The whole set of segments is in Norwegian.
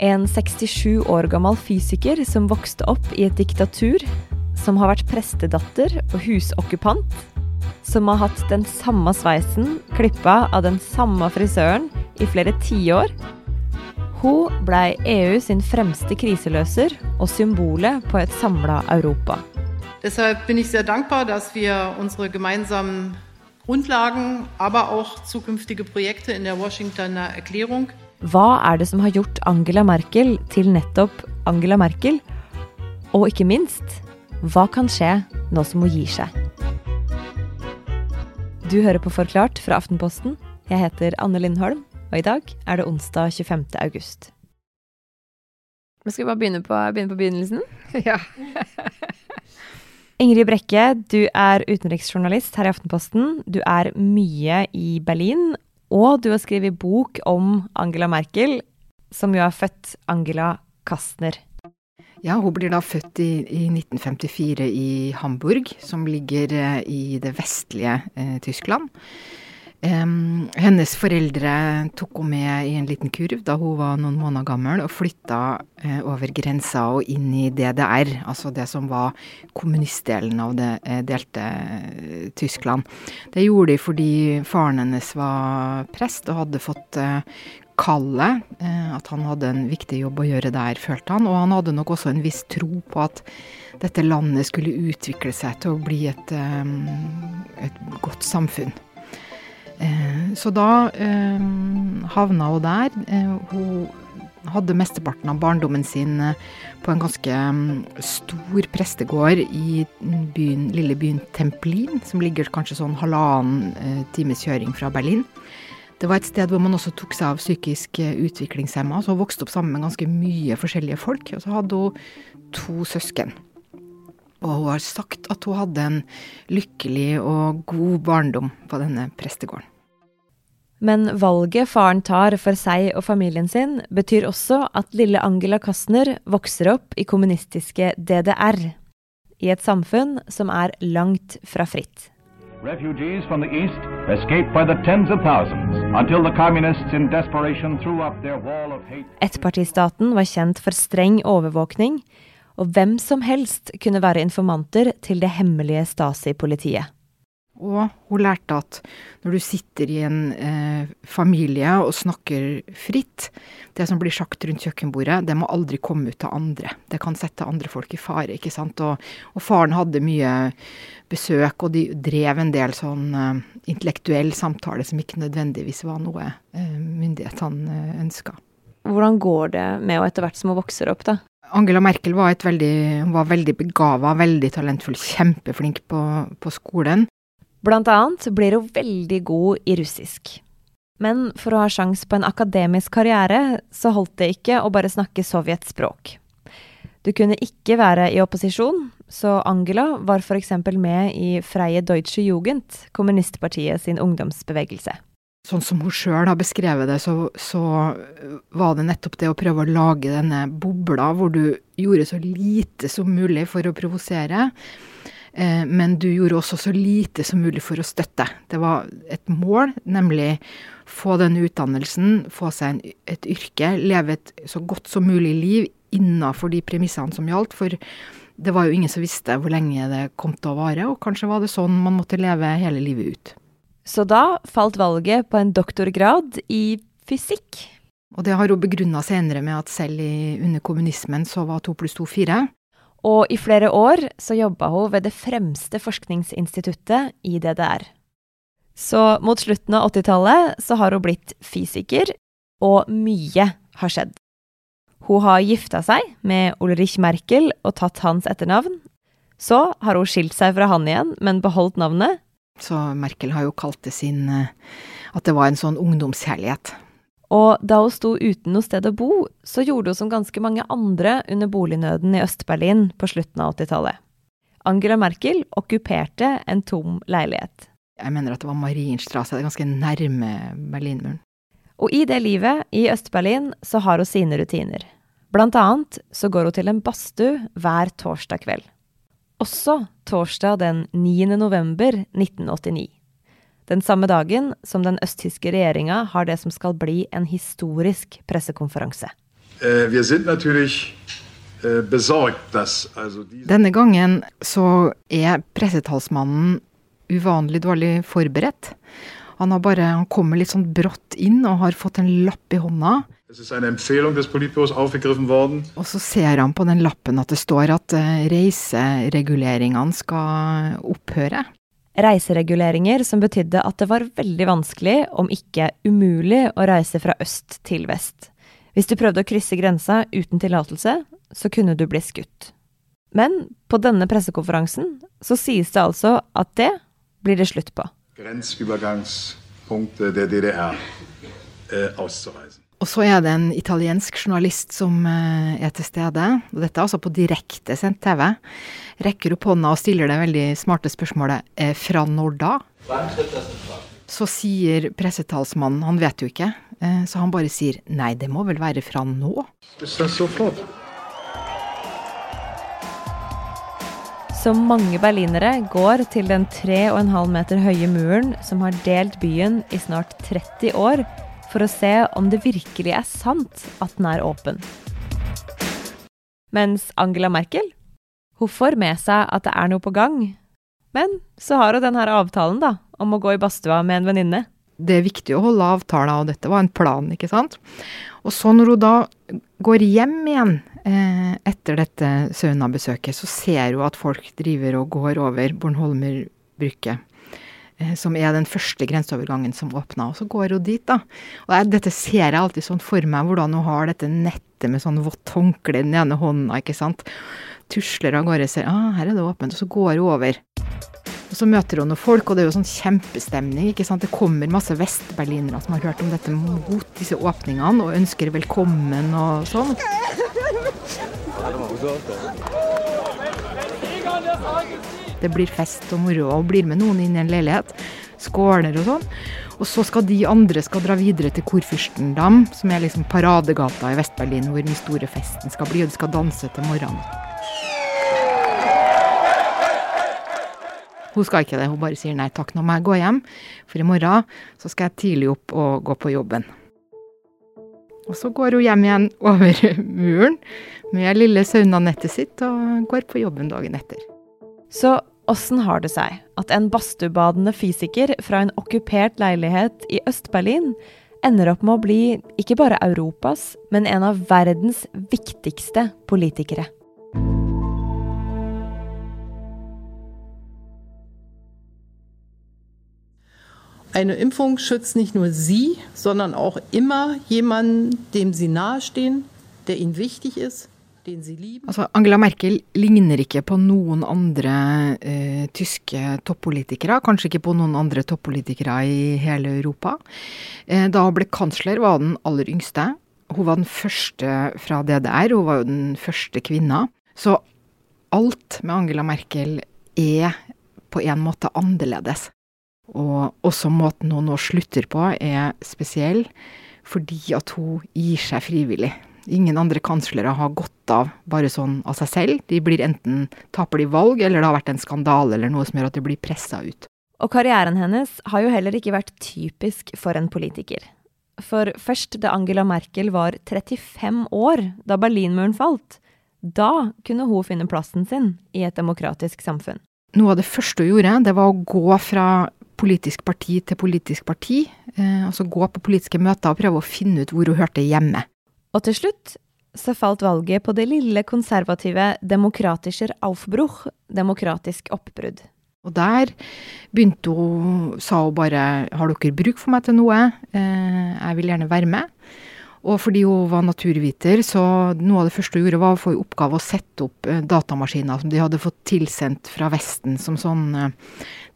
En 67 år gammel fysiker som vokste opp i et diktatur, som har vært prestedatter og husokkupant, som har hatt den samme sveisen klippa av den samme frisøren i flere tiår. Hun blei EU sin fremste kriseløser og symbolet på et samla Europa. Deshalb bin ich sehr dankbar, dass wir unsere gemeinsamen Grundlagen, aber auch zukünftige Projekte in der Washingtoner Erklärung hva er det som har gjort Angela Merkel til nettopp Angela Merkel? Og ikke minst, hva kan skje nå som hun gir seg? Du hører på Forklart fra Aftenposten. Jeg heter Anne Lindholm, og i dag er det onsdag 25. august. Skal vi bare begynne på, begynne på begynnelsen? Ja. Ingrid Brekke, du er utenriksjournalist her i Aftenposten. Du er mye i Berlin, og du har skrevet bok om Angela Merkel, som jo er født Angela Kastner. Ja, hun blir da født i, i 1954 i Hamburg, som ligger eh, i det vestlige eh, Tyskland. Um, hennes foreldre tok henne med i en liten kurv da hun var noen måneder gammel, og flytta uh, over grensa og inn i DDR, altså det som var kommunistdelen av det uh, delte uh, Tyskland. Det gjorde de fordi faren hennes var prest og hadde fått kallet, at han hadde en viktig jobb å gjøre der, følte han. Og han hadde nok også en viss tro på at dette landet skulle utvikle seg til å bli et, et godt samfunn. Eh, så da eh, havna hun der. Eh, hun hadde mesteparten av barndommen sin på en ganske mm, stor prestegård i byen, lille byen Templin, som ligger kanskje sånn halvannen times kjøring fra Berlin. Det var et sted hvor man også tok seg av psykisk utviklingshemma, så hun vokste opp sammen med ganske mye forskjellige folk. Og så hadde hun to søsken. Og hun har sagt at hun hadde en lykkelig og god barndom på denne prestegården. Men valget faren tar for seg og familien sin, betyr også at lille Angela Kastner vokser opp i kommunistiske DDR, i et samfunn som er langt fra fritt. Refugees from the east escaped by the tens of thousands until the communists in desperation threw up their wall of hate. Ettpartistaten var kjent for streng overvåkning, og hvem som helst kunne være informanter til det hemmelige Stasi-politiet. Og hun lærte at når du sitter i en eh, familie og snakker fritt, det som blir sagt rundt kjøkkenbordet, det må aldri komme ut til andre. Det kan sette andre folk i fare, ikke sant. Og, og faren hadde mye besøk, og de drev en del sånn eh, intellektuell samtale som ikke nødvendigvis var noe eh, myndighetene eh, ønska. Hvordan går det med henne etter hvert som hun vokser opp, da? Angela Merkel var, veldig, var veldig begava, veldig talentfull, kjempeflink på, på skolen. Blant annet blir hun veldig god i russisk. Men for å ha sjans på en akademisk karriere, så holdt det ikke å bare snakke sovjetspråk. Du kunne ikke være i opposisjon, så Angela var f.eks. med i Freie Deutsche Jugend, kommunistpartiet sin ungdomsbevegelse. Sånn som hun sjøl har beskrevet det, så, så, var det nettopp det å prøve å lage denne bobla hvor du gjorde så lite som mulig for å provosere. Eh, men du gjorde også så lite som mulig for å støtte. Det var et mål, nemlig få den utdannelsen, få seg en, et yrke, leve et så godt som mulig liv innafor de premissene som gjaldt. For det var jo ingen som visste hvor lenge det kom til å vare, og kanskje var det sånn man måtte leve hele livet ut. Så da falt valget på en doktorgrad i fysikk. Og det har hun begrunna senere med at selv under kommunismen så var to pluss to fire. Og i flere år så jobba hun ved det fremste forskningsinstituttet i DDR. Så mot slutten av 80-tallet så har hun blitt fysiker, og mye har skjedd. Hun har gifta seg med Ulrich Merkel og tatt hans etternavn. Så har hun skilt seg fra han igjen, men beholdt navnet. Så Merkel har jo kalt det sin eh, At det var en sånn ungdomskjærlighet. Og da hun sto uten noe sted å bo, så gjorde hun som ganske mange andre under bolignøden i Øst-Berlin på slutten av 80-tallet. Angela Merkel okkuperte en tom leilighet. Jeg mener at det var Marienstrasse, det er ganske nærme Berlinmuren. Og i det livet, i Øst-Berlin, så har hun sine rutiner. Blant annet så går hun til en badstue hver torsdag kveld. Også torsdag den 9. november 1989 den samme dagen som den østtyske regjeringa har det som skal bli en historisk pressekonferanse. Also diese Denne gangen så er pressetalsmannen uvanlig dårlig forberedt. Han, har bare, han kommer litt sånn brått inn og har fått en lapp i hånda. Og så ser han på den lappen at det står at eh, reisereguleringene skal opphøre. Reisereguleringer som betydde at det var veldig vanskelig, om ikke umulig, å reise fra øst til vest. Hvis du prøvde å krysse grensa uten tillatelse, så kunne du bli skutt. Men på denne pressekonferansen så sies det altså at det blir det slutt på. Grenseovergangspunktet der DDR eh, auszureisen. Og så er det en italiensk journalist som eh, er til stede. Og dette er altså på direktesendt TV. Rekker opp hånda og stiller det veldig smarte spørsmålet eh, fra når da? Så sier pressetalsmannen, han vet jo ikke, eh, så han bare sier nei, det må vel være fra nå? Som? Så mange berlinere går til den 3,5 meter høye muren som har delt byen i snart 30 år, for å se om det virkelig er sant at den er åpen. Mens Angela Merkel hun får med seg at det er noe på gang. Men så har hun denne avtalen da, om å gå i badstua med en venninne. Det er viktig å holde avtaler, og dette var en plan, ikke sant? Og så når hun da går hjem igjen eh, etter dette saunabesøket, så ser hun at folk driver og går over Bornholmer brygge. Eh, som er den første grenseovergangen som åpna. Og så går hun dit, da. Og jeg, dette ser jeg alltid sånn for meg, hvordan hun har dette nettet med sånn vått håndkle i den ene hånda, ikke sant. Tusler av gårde, ser ah, her er det åpent, og så går hun over. Og så møter hun noen folk, og det er jo sånn kjempestemning. ikke sant? Det kommer masse vestberlinere som har hørt om dette mot disse åpningene, og ønsker velkommen og sånn. Det blir fest og moro, og blir med noen inn i en leilighet. Skåler og sånn. Og så skal de andre skal dra videre til Kurfürstendam, som er liksom paradegata i Vest-Berlin, hvor den store festen skal bli, og de skal danse til morgenen. Hun skal ikke det, hun bare sier nei takk, nå må jeg gå hjem, for i morgen så skal jeg tidlig opp og gå på jobben. Og så går hun hjem igjen over muren med lille saunanettet sitt og går på jobben dagen etter. Så åssen har det seg at en badstuebadende fysiker fra en okkupert leilighet i Øst-Berlin ender opp med å bli ikke bare Europas, men en av verdens viktigste politikere? Eine Impfung schützt nicht nur Sie, sondern auch immer jemanden, dem Sie nahestehen, der Ihnen wichtig ist. Altså, Angela Merkel ligner ikke på noen andre eh, tyske toppolitikere. Kanskje ikke på noen andre toppolitikere i hele Europa. Eh, da hun ble kansler, var hun den aller yngste. Hun var den første fra DDR. Hun var jo den første kvinna. Så alt med Angela Merkel er på en måte annerledes. Og også måten hun nå slutter på, er spesiell, fordi at hun gir seg frivillig. Ingen andre kanslere har gått av bare sånn av seg selv. De blir enten taper de valg, eller det har vært en skandale eller noe som gjør at de blir pressa ut. Og karrieren hennes har jo heller ikke vært typisk for en politiker. For først da Angela Merkel var 35 år, da Berlinmuren falt, da kunne hun finne plassen sin i et demokratisk samfunn. Noe av det første hun gjorde, det var å gå fra politisk parti til politisk parti. Eh, altså gå på politiske møter og prøve å finne ut hvor hun hørte hjemme. Og til slutt så falt valget på det lille konservative Demokratischer Aufbruch, demokratisk oppbrudd. Og der begynte hun, sa hun bare har dere bruk for meg til noe, eh, jeg vil gjerne være med. Og fordi hun var naturviter, så noe av det første hun gjorde, var å få i oppgave å sette opp eh, datamaskiner som de hadde fått tilsendt fra Vesten som sånn eh,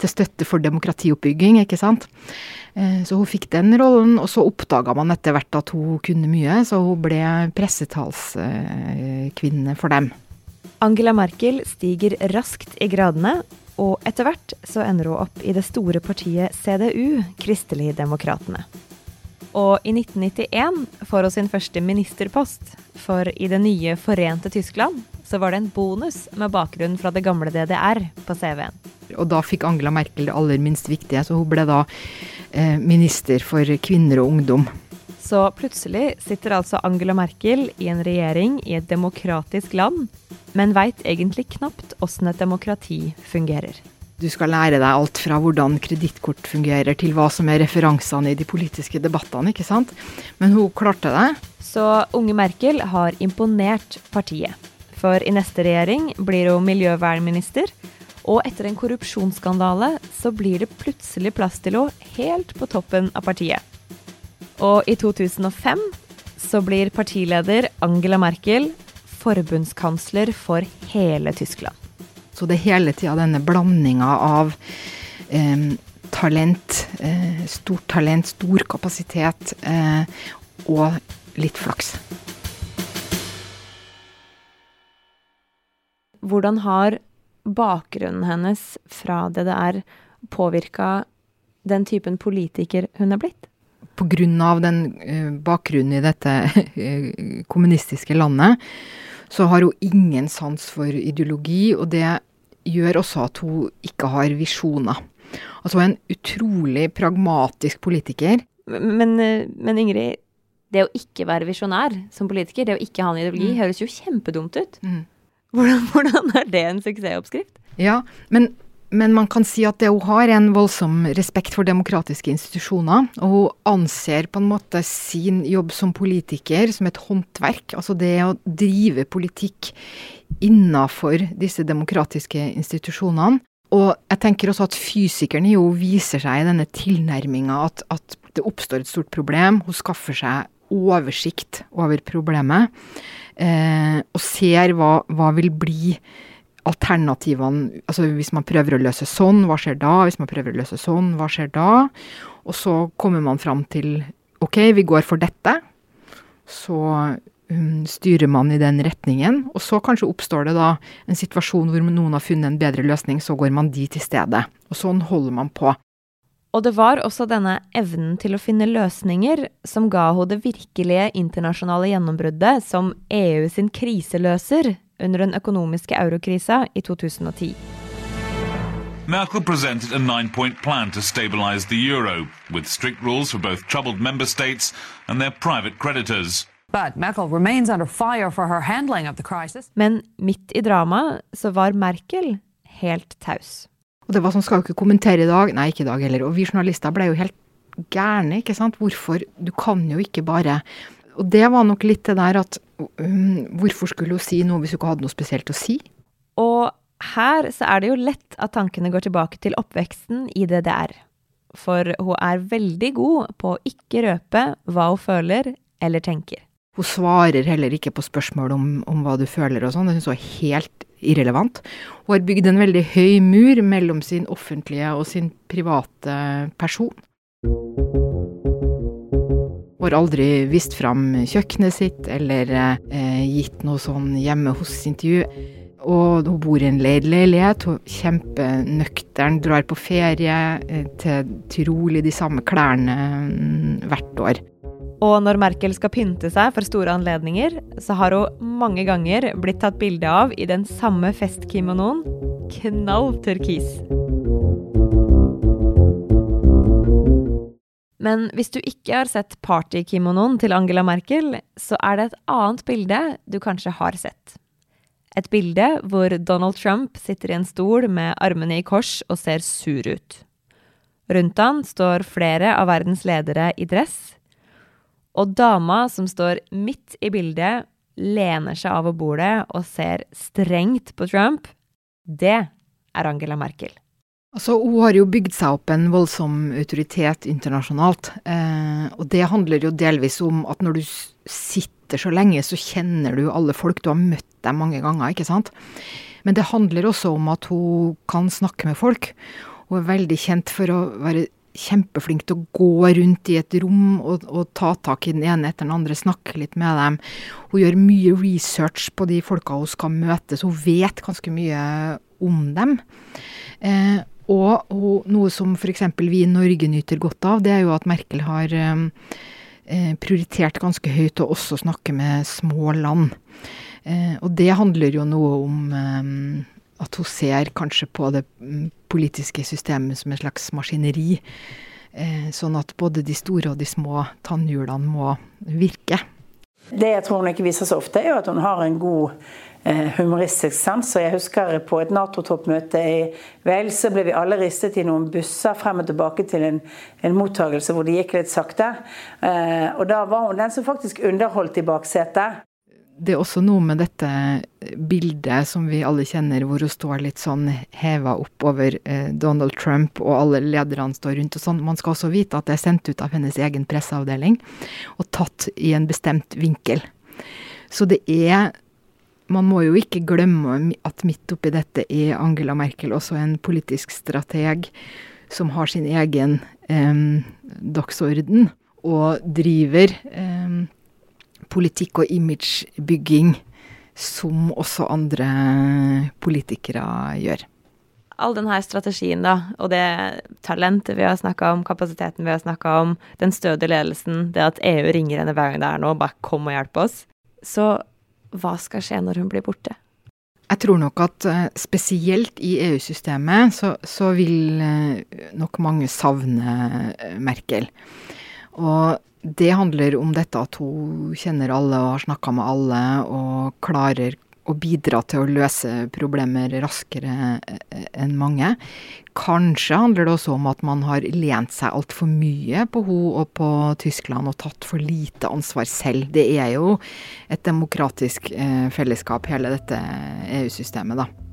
til støtte for demokratioppbygging, ikke sant. Eh, så hun fikk den rollen, og så oppdaga man etter hvert at hun kunne mye, så hun ble pressetalskvinne for dem. Angela Merkel stiger raskt i gradene, og etter hvert så ender hun opp i det store partiet CDU, Kristeligdemokratene. Og i 1991 får hun sin første ministerpost, for i det nye forente Tyskland så var det en bonus med bakgrunn fra det gamle DDR på CV-en. Og da fikk Angela Merkel det aller minst viktige, så hun ble da eh, minister for kvinner og ungdom. Så plutselig sitter altså Angela Merkel i en regjering i et demokratisk land, men veit egentlig knapt åssen et demokrati fungerer. Du skal lære deg alt fra hvordan kredittkort fungerer, til hva som er referansene i de politiske debattene, ikke sant. Men hun klarte det. Så unge Merkel har imponert partiet. For i neste regjering blir hun miljøvernminister, og etter en korrupsjonsskandale så blir det plutselig plass til henne helt på toppen av partiet. Og i 2005 så blir partileder Angela Merkel forbundskansler for hele Tyskland. Så det er hele tida denne blandinga av eh, talent, eh, stort talent, stor kapasitet eh, og litt flaks. Hvordan har bakgrunnen hennes fra DDR påvirka den typen politiker hun er blitt? Pga. den uh, bakgrunnen i dette uh, kommunistiske landet, så har hun ingen sans for ideologi, og det gjør også at hun ikke har visjoner. Altså hun er en utrolig pragmatisk politiker. Men, men Ingrid, det å ikke være visjonær som politiker, det å ikke ha en ideologi, mm. høres jo kjempedumt ut. Mm. Hvordan, hvordan, er det en suksessoppskrift? Ja, men, men, man kan si at det hun har, en voldsom respekt for demokratiske institusjoner. Og hun anser på en måte sin jobb som politiker som et håndverk. Altså det å drive politikk innafor disse demokratiske institusjonene. Og jeg tenker også at fysikeren jo viser seg i denne tilnærminga at, at det oppstår et stort problem. Hun skaffer seg oversikt over problemet eh, og ser hva, hva vil bli alternativene Altså hvis man prøver å løse sånn, hva skjer da? Hvis man prøver å løse sånn, hva skjer da? Og så kommer man fram til OK, vi går for dette. Så um, styrer man i den retningen. Og så kanskje oppstår det da en situasjon hvor noen har funnet en bedre løsning, så går man dit i stedet. Og sånn holder man på. Og det var også denne evnen til å finne løsninger som ga henne det virkelige internasjonale gjennombruddet som EU sin kriseløser under den økonomiske eurokrisa i 2010. Merkel presented a nine-point plan to stabilize the euro, with strict rules for both troubled member states and their private creditors. But Merkel remains under fire for her handling of the crisis. Men midt i dramaet så var Merkel helt taus. Og det var sånn, skal jo ikke kommentere i dag. Nei, ikke i dag heller. Og vi journalister ble jo helt gærne, ikke sant. Hvorfor? Du kan jo ikke bare Og det var nok litt det der at Hvorfor skulle hun si noe hvis hun ikke hadde noe spesielt å si? Og her så er det jo lett at tankene går tilbake til oppveksten i DDR. For hun er veldig god på å ikke røpe hva hun føler eller tenker. Hun svarer heller ikke på spørsmål om, om hva du føler og sånn. Det syns hun er helt irrelevant. Hun har bygd en veldig høy mur mellom sin offentlige og sin private person. Har aldri vist fram kjøkkenet sitt eller eh, gitt noe sånn hjemme hos-intervju. Og hun bor i en leid hun kjemper kjempenøktern, drar på ferie eh, til trolig de samme klærne mm, hvert år. Og når Merkel skal pynte seg for store anledninger, så har hun mange ganger blitt tatt bilde av i den samme festkimonoen. Knall turkis. Men hvis du ikke har sett partykimonoen til Angela Merkel, så er det et annet bilde du kanskje har sett. Et bilde hvor Donald Trump sitter i en stol med armene i kors og ser sur ut. Rundt han står flere av verdens ledere i dress, og dama som står midt i bildet, lener seg over bordet og ser strengt på Trump. Det er Angela Merkel. Altså, Hun har jo bygd seg opp en voldsom autoritet internasjonalt. Eh, og det handler jo delvis om at når du sitter så lenge, så kjenner du alle folk. Du har møtt dem mange ganger, ikke sant. Men det handler også om at hun kan snakke med folk. Hun er veldig kjent for å være kjempeflink til å gå rundt i et rom og, og, ta tak i den ene etter den andre, snakke litt med dem. Hun gjør mye research på de folka hun skal møte, så hun vet ganske mye om dem. Eh, og, noe som f.eks. vi i Norge nyter godt av, det er jo at Merkel har eh, eh, prioritert ganske høyt å også snakke med små land. Eh, og det handler jo noe om eh, at hun ser kanskje på det mm, politiske systemet som et slags maskineri. Eh, sånn at både de store og de små tannhjulene må virke. Det jeg tror hun ikke viser så ofte, er jo at hun har en god eh, humoristisk sans. Jeg husker på et Nato-toppmøte i Wales så ble vi alle ristet i noen busser frem og tilbake til en, en mottagelse hvor det gikk litt sakte. Eh, og da var hun den som faktisk underholdt i baksetet det er også noe med dette bildet som vi alle kjenner, hvor hun står litt sånn heva opp over eh, Donald Trump, og alle lederne står rundt og sånn. Man skal også vite at det er sendt ut av hennes egen presseavdeling, og tatt i en bestemt vinkel. Så det er Man må jo ikke glemme at midt oppi dette er Angela Merkel også en politisk strateg som har sin egen eh, dagsorden, og driver eh, politikk og imagebygging som også andre politikere gjør. All denne strategien da, og det talentet vi har snakka om, kapasiteten vi har snakka om, den stødige ledelsen, det at EU ringer henne hver gang det er noe, bare kom og hjelp oss. Så hva skal skje når hun blir borte? Jeg tror nok at eh, spesielt i EU-systemet så, så, vil eh, nok mange savne eh, Merkel. Og det handler om dette at hun kjenner alle og har snakka med alle og klarer å bidra til å løse problemer raskere eh, enn mange. Kanskje handler det også om at man har lent seg altfor mye på hun og på Tyskland og tatt for lite ansvar selv. Det er jo et demokratisk eh, fellesskap, hele dette EU-systemet, da.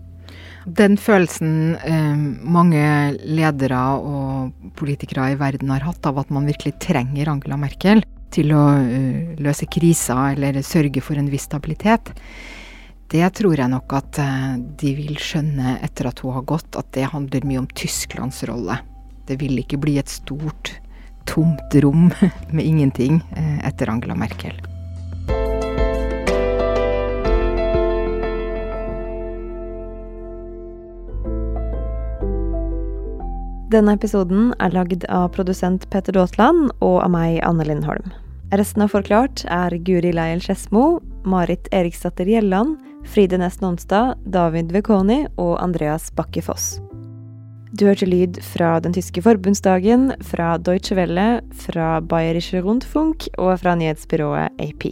Den følelsen eh, mange ledere og politikere i verden har hatt av at man virkelig trenger Angela Merkel til å uh, løse krisa eller sørge for en viss stabilitet, det tror jeg nok at uh, de vil skjønne etter at hun har gått, at det handler mye om Tysklands rolle. Det vil ikke bli et stort, tomt rom med ingenting uh, etter Angela Merkel. Denne episoden er lagd av produsent Petter Daatland og av meg, Anne Lindholm. Resten av Forklart er Guri Leiel Skedsmo, Marit Eriksdatter Gjelland, Fride Næss Nonstad, David Vekoni og Andreas Bakke Foss. Du hørte lyd fra den tyske forbundsdagen, fra Deutsche Welle, fra Bayerische Rundfunk og fra nyhetsbyrået AP.